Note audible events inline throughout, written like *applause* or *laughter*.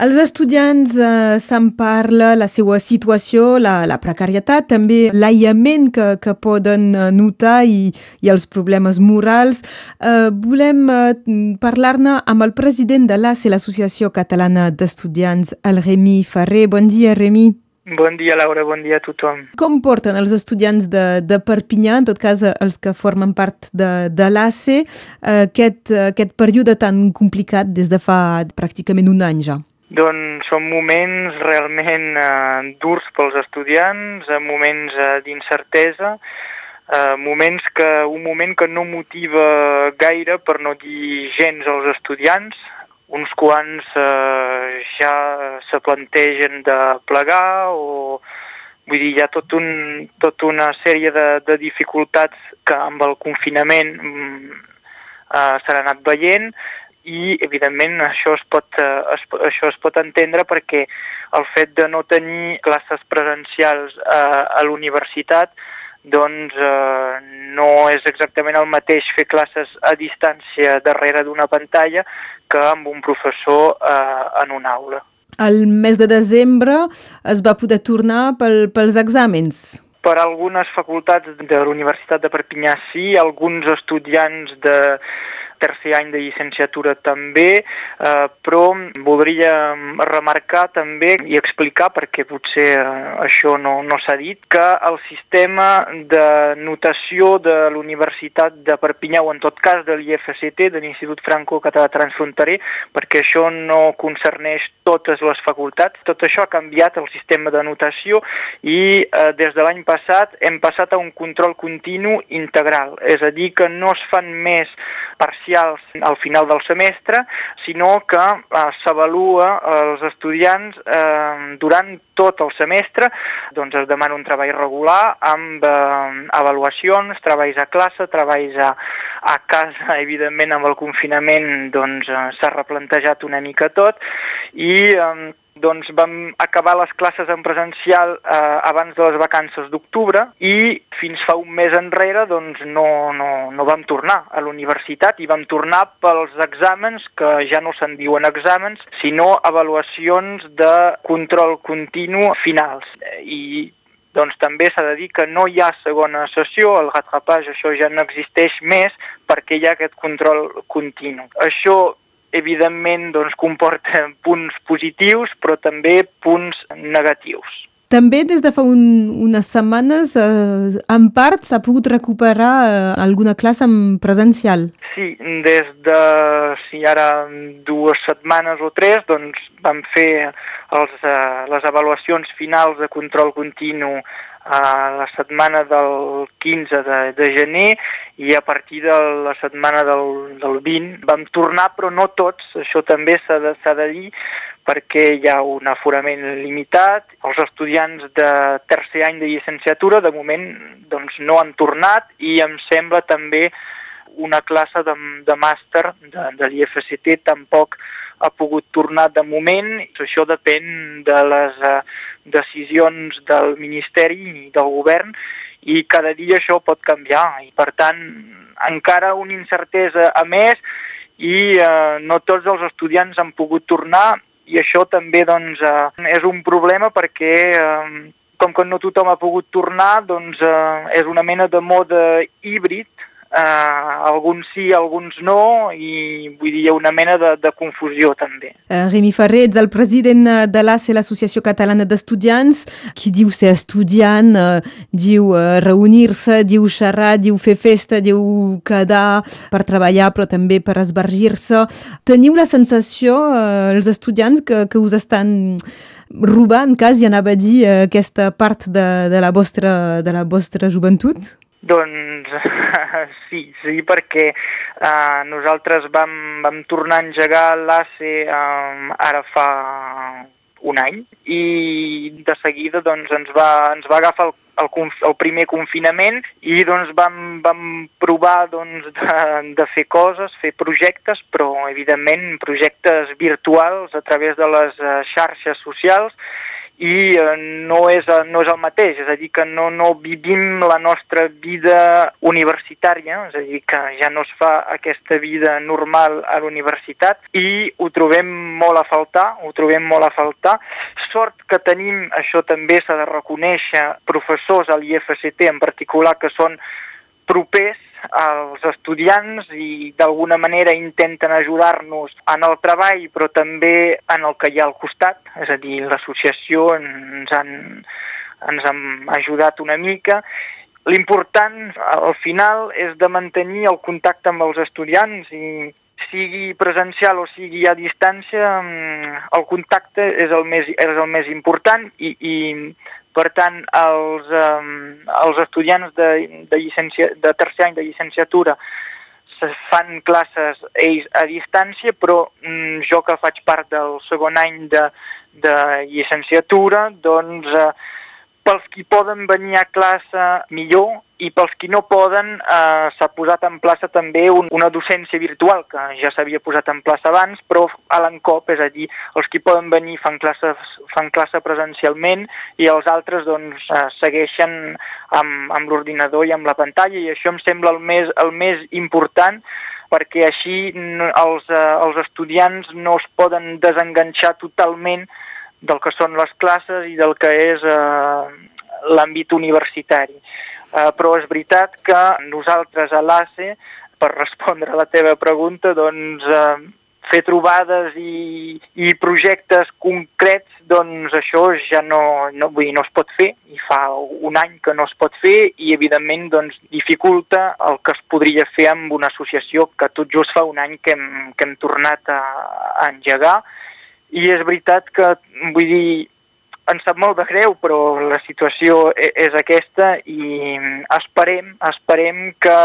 Els estudiants eh, se'n parla, la seva situació, la, la precarietat, també l'aïllament que, que poden eh, notar i, i els problemes morals. Eh, volem eh, parlar-ne amb el president de l'ACE, l'Associació Catalana d'Estudiants, el Remi Ferrer. Bon dia, Remi. Bon dia, Laura, bon dia a tothom. Com porten els estudiants de, de Perpinyà, en tot cas els que formen part de, de l'ACE, aquest, aquest període tan complicat des de fa pràcticament un any ja? Doncs són moments realment eh, durs pels estudiants, eh, moments eh, d'incertesa, eh, moments que, un moment que no motiva gaire, per no dir gens, als estudiants. Uns quants eh, ja se plantegen de plegar o vull dir, hi ha tot un, tot una sèrie de, de dificultats que amb el confinament mm, eh, s'han anat veient i evidentment això es, pot, eh, es, això es pot entendre perquè el fet de no tenir classes presencials eh, a l'universitat doncs eh, no és exactament el mateix fer classes a distància darrere d'una pantalla que amb un professor eh, en una aula. El mes de desembre es va poder tornar pel, pels exàmens. Per algunes facultats de l'Universitat de Perpinyà sí, alguns estudiants de tercer any de llicenciatura també, eh, però voldria remarcar també i explicar, perquè potser eh, això no, no s'ha dit, que el sistema de notació de l'Universitat de Perpinyà, o en tot cas de l'IFCT, de l'Institut Franco-Català Transfronterer, perquè això no concerneix totes les facultats, tot això ha canviat el sistema de notació i eh, des de l'any passat hem passat a un control continu integral, és a dir, que no es fan més parcials al final del semestre, sinó que eh, s'avalua els estudiants eh, durant tot el semestre, doncs es demana un treball regular amb eh, avaluacions, treballs a classe, treballs a, a casa, *laughs* evidentment amb el confinament doncs eh, s'ha replantejat una mica tot i eh, doncs vam acabar les classes en presencial eh, abans de les vacances d'octubre i fins fa un mes enrere doncs no, no, no vam tornar a la universitat i vam tornar pels exàmens que ja no se'n diuen exàmens sinó avaluacions de control continu finals i doncs també s'ha de dir que no hi ha segona sessió, el rattrapage això ja no existeix més perquè hi ha aquest control continu. Això evidentment doncs, comporta punts positius però també punts negatius. També des de fa un, unes setmanes, eh, en part, s'ha pogut recuperar eh, alguna classe en presencial. Sí, des de, si ara dues setmanes o tres, doncs vam fer els, eh, les avaluacions finals de control continu a la setmana del 15 de, de gener i a partir de la setmana del, del 20 vam tornar, però no tots, això també s'ha de, de dir, perquè hi ha un aforament limitat. Els estudiants de tercer any de llicenciatura, de moment, doncs, no han tornat i em sembla també una classe de, de màster de, de l'IFCT tampoc ha pogut tornar de moment. Això depèn de les uh, decisions del Ministeri i del Govern i cada dia això pot canviar i per tant encara una incertesa a més i eh, no tots els estudiants han pogut tornar i això també doncs, eh, és un problema perquè eh, com que no tothom ha pogut tornar doncs, eh, és una mena de mode híbrid Uh, alguns sí, alguns no, i vull dir, hi ha una mena de, de confusió també. Uh, Remi Ferrer, ets el president de l'ACE, l'Associació Catalana d'Estudiants, qui diu ser estudiant, uh, diu uh, reunir-se, diu xerrar, diu fer festa, diu quedar per treballar, però també per esbargir-se. Teniu la sensació, uh, els estudiants, que, que us estan robant, quasi anava a dir, uh, aquesta part de, de, la vostra, de la vostra joventut? Doncs *laughs* sí, sí, perquè eh, nosaltres vam, vam tornar a engegar l'ACE eh, ara fa un any i de seguida doncs, ens, va, ens va agafar el, el, el primer confinament i doncs, vam, vam provar doncs, de, de fer coses, fer projectes, però evidentment projectes virtuals a través de les uh, xarxes socials i eh, no, és, eh, no és el mateix, és a dir, que no, no vivim la nostra vida universitària, és a dir, que ja no es fa aquesta vida normal a l'universitat i ho trobem molt a faltar, ho trobem molt a faltar. Sort que tenim, això també s'ha de reconèixer, professors a l'IFCT en particular que són propers als estudiants i d'alguna manera intenten ajudar-nos en el treball però també en el que hi ha al costat, és a dir, l'associació ens han, ens han ajudat una mica. L'important al final és de mantenir el contacte amb els estudiants i sigui presencial o sigui a distància, mm, el contacte és el més, és el més important i, i per tant, els, um, els estudiants de, de, llicencia, de tercer any de llicenciatura se fan classes ells a distància, però mm, jo que faig part del segon any de, de llicenciatura, doncs eh, pels qui poden venir a classe millor i pels qui no poden eh, s'ha posat en plaça també un, una docència virtual que ja s'havia posat en plaça abans però a l'encop, és a dir, els qui poden venir fan classe, fan classe presencialment i els altres doncs eh, segueixen amb, amb l'ordinador i amb la pantalla i això em sembla el més, el més important perquè així els, eh, els estudiants no es poden desenganxar totalment del que són les classes i del que és eh, l'àmbit universitari. Eh, però és veritat que nosaltres a l'ACE, per respondre a la teva pregunta, doncs eh, fer trobades i, i projectes concrets, doncs això ja no, no, vull dir, no es pot fer, i fa un any que no es pot fer, i evidentment doncs, dificulta el que es podria fer amb una associació que tot just fa un any que hem, que hem tornat a, a engegar, i és veritat que, vull dir, ens sap molt de greu, però la situació e, és aquesta i esperem, esperem que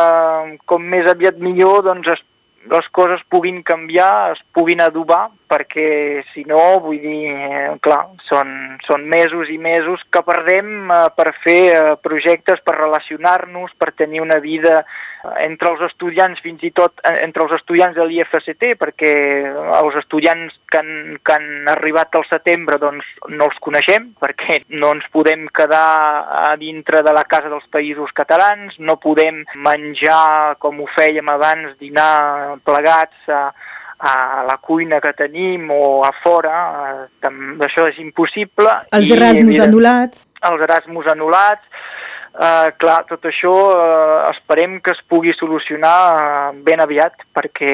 com més aviat millor doncs es les coses puguin canviar, es puguin adobar, perquè si no, vull dir, eh, clar, són, són mesos i mesos que perdem eh, per fer eh, projectes, per relacionar-nos, per tenir una vida eh, entre els estudiants, fins i tot eh, entre els estudiants de l'IFCT, perquè els estudiants que han, que han arribat al setembre doncs no els coneixem, perquè no ens podem quedar a dintre de la casa dels països catalans, no podem menjar com ho fèiem abans, dinar plegats a, a la cuina que tenim o a fora, això és impossible. Els Erasmus anul·lats. Els Erasmus anul·lats, eh, clar, tot això eh, esperem que es pugui solucionar eh, ben aviat, perquè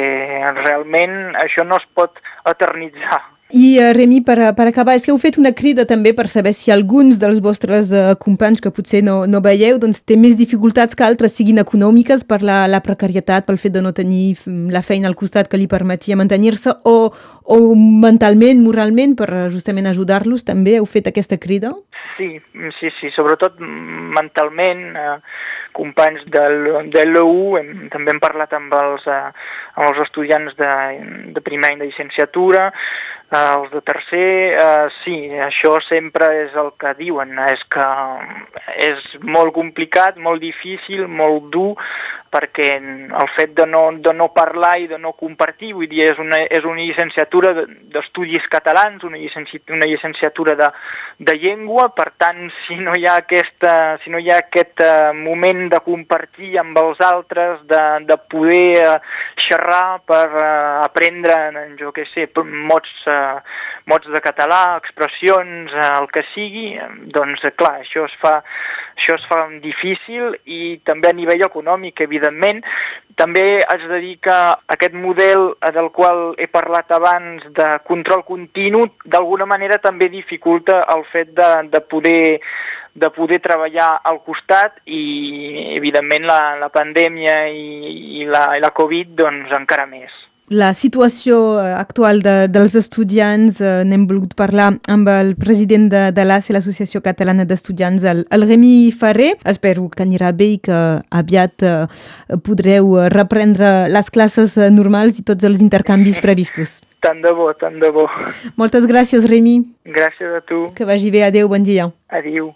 realment això no es pot eternitzar. I, uh, Remi, per, per acabar, és que heu fet una crida també per saber si alguns dels vostres uh, companys que potser no, no veieu doncs, té més dificultats que altres, siguin econòmiques per la, la precarietat, pel fet de no tenir la feina al costat que li permetia mantenir-se, o, o mentalment, moralment, per justament ajudar-los, també heu fet aquesta crida? Sí, sí, sí, sobretot mentalment, eh, companys del, de l'EU, també hem parlat amb els, eh, amb els estudiants de, de primer any de llicenciatura, eh, els de tercer, eh, sí, això sempre és el que diuen, és que és molt complicat, molt difícil, molt dur, perquè el fet de no, de no parlar i de no compartir, vull dir, és una, és una llicenciatura d'estudis catalans, una llicenciatura, una llicenciatura de, de llengua, per tant, si no hi ha, aquesta, si no hi ha aquest uh, moment de compartir amb els altres, de, de poder uh, xerrar per uh, aprendre, jo què sé, mots, mots de català, expressions, el que sigui, doncs, clar, això es fa, això es fa difícil i també a nivell econòmic, evidentment, evidentment. També haig de dir que aquest model del qual he parlat abans de control continu d'alguna manera també dificulta el fet de, de poder de poder treballar al costat i evidentment la, la pandèmia i, i, la, i la Covid doncs encara més la situació eh, actual de, dels estudiants. Eh, N'hem volgut parlar amb el president de, de l'ACE, l'Associació Catalana d'Estudiants, el, el Remi Ferrer. Espero que anirà bé i que aviat eh, podreu reprendre les classes eh, normals i tots els intercanvis previstos. Tant de bo, tant de bo. Moltes gràcies, Remi. Gràcies a tu. Que vagi bé. Adéu, bon dia. Adéu.